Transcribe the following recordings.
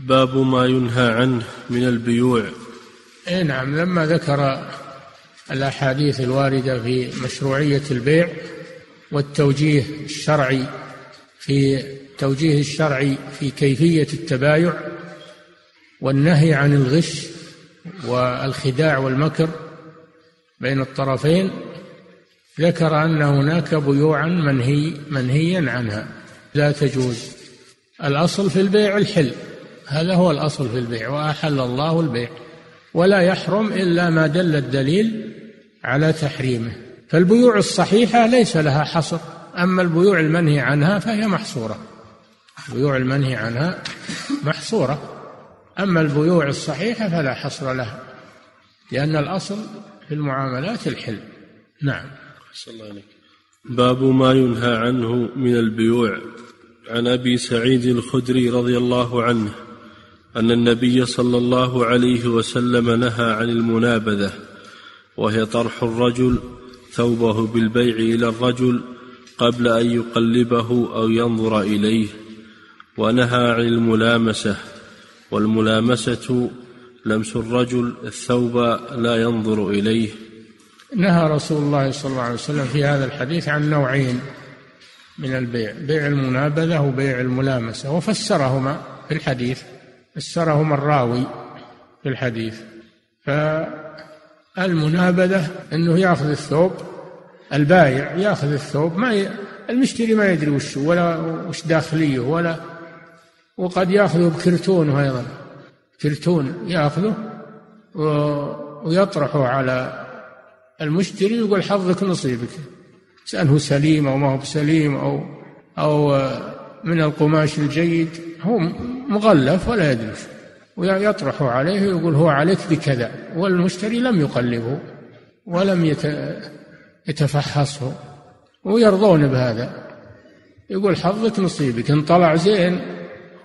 باب ما ينهى عنه من البيوع. اي نعم لما ذكر الأحاديث الواردة في مشروعية البيع والتوجيه الشرعي في توجيه الشرعي في كيفية التبايع والنهي عن الغش والخداع والمكر بين الطرفين ذكر أن هناك بيوعا منهي منهيا عنها. لا تجوز. الأصل في البيع الحل. هذا هو الأصل في البيع وأحل الله البيع. ولا يحرم إلا ما دل الدليل على تحريمه. فالبيوع الصحيحة ليس لها حصر أما البيوع المنهي عنها فهي محصورة. البيوع المنهي عنها محصورة. أما البيوع الصحيحة فلا حصر لها لأن الأصل في المعاملات الحل. نعم. الله عليك. باب ما ينهى عنه من البيوع. عن أبي سعيد الخدري رضي الله عنه. أن النبي صلى الله عليه وسلم نهى عن المنابذة وهي طرح الرجل ثوبه بالبيع إلى الرجل قبل أن يقلبه أو ينظر إليه ونهى عن الملامسة والملامسة لمس الرجل الثوب لا ينظر إليه. نهى رسول الله صلى الله عليه وسلم في هذا الحديث عن نوعين من البيع بيع المنابذة وبيع الملامسة وفسرهما في الحديث. فسرهما الراوي في الحديث. فالمنابذة أنه يأخذ الثوب البايع يأخذ الثوب ما ي... المشتري ما يدري وش ولا وش داخلية ولا وقد يأخذه بكرتونه أيضا. كرتون يأخذه ويطرحه على المشتري يقول حظك نصيبك. سأله سليم أو ما هو بسليم أو أو من القماش الجيد هو مغلف ولا يدري ويطرح عليه ويقول هو عليك بكذا والمشتري لم يقلبه ولم يتفحصه. ويرضون بهذا. يقول حظك نصيبك إن طلع زين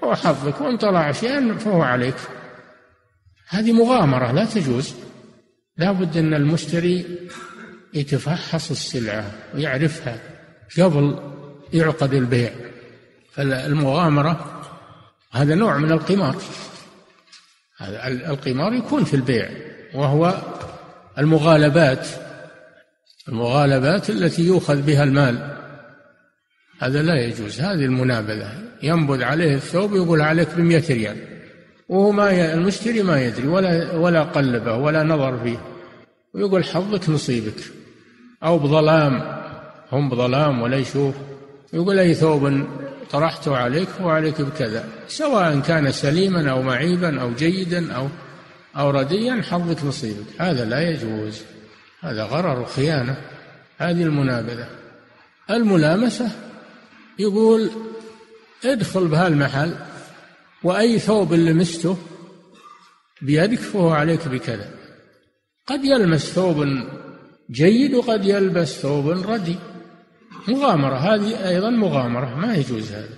هو حظك وإن طلع شيء فهو عليك. هذه مغامرة لا تجوز. لا بد أن المشتري يتفحص السلعة ويعرفها قبل يعقد البيع. فالمغامرة هذا نوع من القمار. هذا القمار يكون في البيع وهو المغالبات المغالبات التي يؤخذ بها المال. هذا لا يجوز هذه المنابذة. ينبذ عليه الثوب يقول عليك بمئة ريال. وهو ما المشتري ما يدري ولا ولا قلبه ولا نظر فيه. ويقول حظك نصيبك. أو بظلام هم بظلام ولا يشوف يقول أي ثوب طرحته عليك وعليك بكذا سواء كان سليما أو معيبا أو جيدا أو أو رديا حظك نصيبك. هذا لا يجوز. هذا غرر وخيانة هذه المنابذة. الملامسة يقول ادخل بهالمحل وأي ثوب لمسته بيدك فهو عليك بكذا. قد يلمس ثوب جيد وقد يلبس ثوب ردي. مغامرة. هذه أيضا مغامرة. ما يجوز هذا.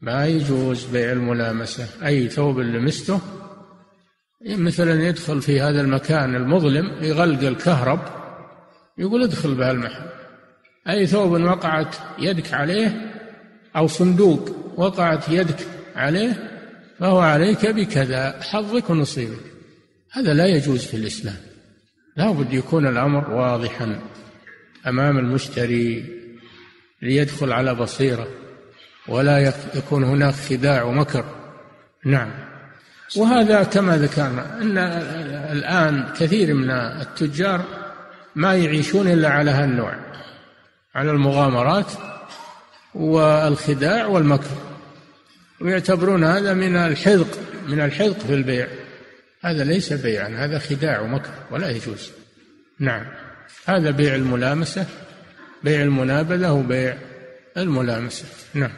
ما يجوز بيع الملامسة. أي ثوب لمسته. مثلا يدخل في هذا المكان المظلم يغلق الكهرب. يقول ادخل بهالمحل. أي ثوب وقعت يدك عليه أو صندوق وقعت يدك عليه فهو عليك بكذا. حظك ونصيبك. هذا لا يجوز في الإسلام. لا بد يكون الأمر واضحا أمام المشتري. ليدخل على بصيرة ولا يكون هناك خداع ومكر. نعم. وهذا كما ذكرنا أن الآن كثير من التجار ما يعيشون إلا على هالنوع على المغامرات والخداع والمكر. ويعتبرون هذا من الحذق من الحذق في البيع. هذا ليس بيعا هذا خداع ومكر ولا يجوز. نعم. هذا بيع الملامسة. بيع المنابذة وبيع الملامسة. نعم.